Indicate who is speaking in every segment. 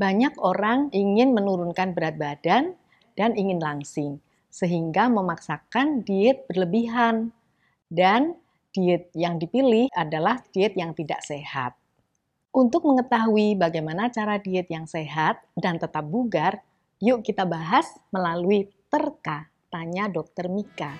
Speaker 1: Banyak orang ingin menurunkan berat badan dan ingin langsing, sehingga memaksakan diet berlebihan. Dan diet yang dipilih adalah diet yang tidak sehat. Untuk mengetahui bagaimana cara diet yang sehat dan tetap bugar, yuk kita bahas melalui Terka, tanya dokter Mika.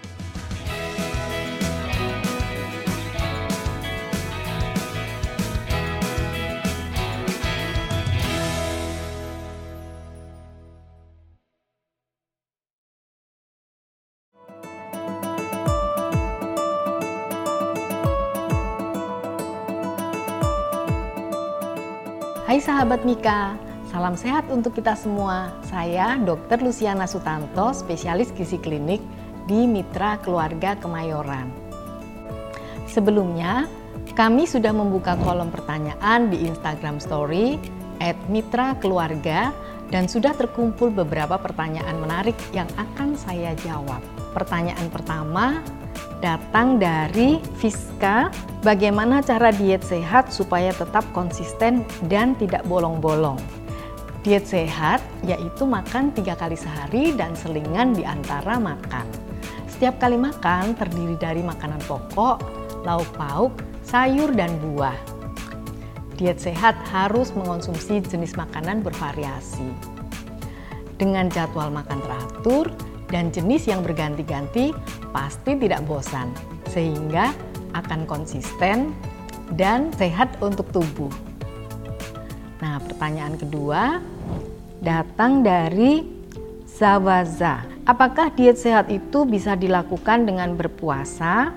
Speaker 1: Hai sahabat Mika, salam sehat untuk kita semua. Saya Dr. Luciana Sutanto, spesialis gizi klinik di Mitra Keluarga Kemayoran. Sebelumnya, kami sudah membuka kolom pertanyaan di Instagram Story at Mitra Keluarga dan sudah terkumpul beberapa pertanyaan menarik yang akan saya jawab. Pertanyaan pertama datang dari Fiska. Bagaimana cara diet sehat supaya tetap konsisten dan tidak bolong-bolong? Diet sehat yaitu makan tiga kali sehari dan selingan di antara makan. Setiap kali makan terdiri dari makanan pokok, lauk pauk, sayur, dan buah. Diet sehat harus mengonsumsi jenis makanan bervariasi. Dengan jadwal makan teratur, dan jenis yang berganti-ganti pasti tidak bosan, sehingga akan konsisten dan sehat untuk tubuh. Nah, pertanyaan kedua datang dari Zawaza. Apakah diet sehat itu bisa dilakukan dengan berpuasa?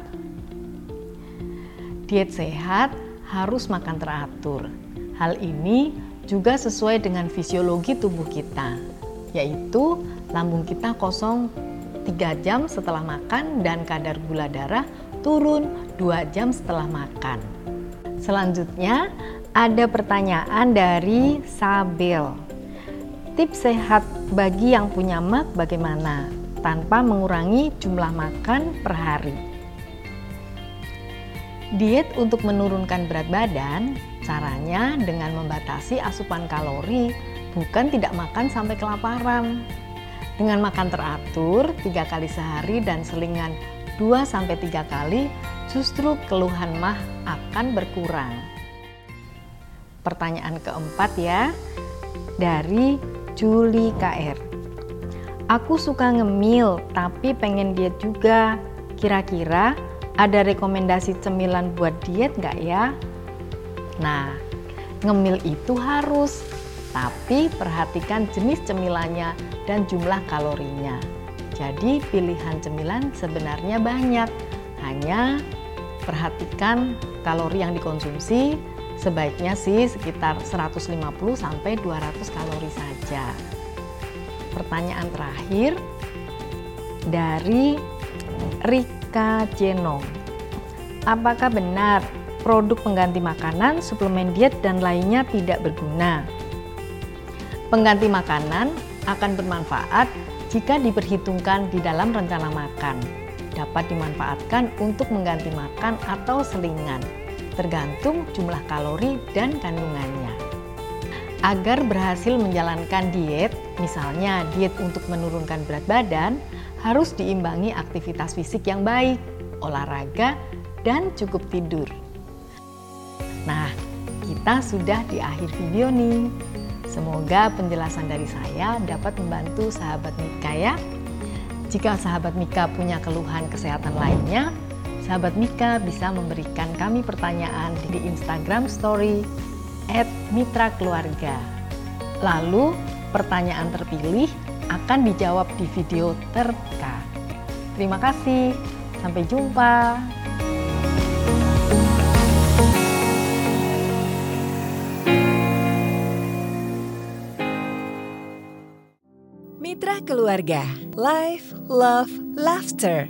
Speaker 1: Diet sehat harus makan teratur. Hal ini juga sesuai dengan fisiologi tubuh kita, yaitu lambung kita kosong 3 jam setelah makan dan kadar gula darah turun 2 jam setelah makan. Selanjutnya ada pertanyaan dari Sabel. Tips sehat bagi yang punya mak bagaimana tanpa mengurangi jumlah makan per hari? Diet untuk menurunkan berat badan caranya dengan membatasi asupan kalori, bukan tidak makan sampai kelaparan. Dengan makan teratur tiga kali sehari dan selingan 2 sampai 3 kali, justru keluhan mah akan berkurang. Pertanyaan keempat ya, dari Juli KR. Aku suka ngemil tapi pengen diet juga. Kira-kira ada rekomendasi cemilan buat diet nggak ya? Nah, ngemil itu harus, tapi perhatikan jenis cemilannya dan jumlah kalorinya. Jadi pilihan cemilan sebenarnya banyak, hanya perhatikan kalori yang dikonsumsi sebaiknya sih sekitar 150 sampai 200 kalori saja. Pertanyaan terakhir dari Rika Jenong. Apakah benar produk pengganti makanan, suplemen diet dan lainnya tidak berguna? Pengganti makanan akan bermanfaat jika diperhitungkan di dalam rencana makan. Dapat dimanfaatkan untuk mengganti makan atau selingan, tergantung jumlah kalori dan kandungannya. Agar berhasil menjalankan diet, misalnya diet untuk menurunkan berat badan, harus diimbangi aktivitas fisik yang baik, olahraga, dan cukup tidur. Nah, kita sudah di akhir video nih. Semoga penjelasan dari saya dapat membantu sahabat Mika ya. Jika sahabat Mika punya keluhan kesehatan lainnya, sahabat Mika bisa memberikan kami pertanyaan di Instagram Story at Mitra Keluarga. Lalu, pertanyaan terpilih akan dijawab di video terka. Terima kasih, sampai jumpa.
Speaker 2: Mitra Keluarga, Life, Love, Laughter.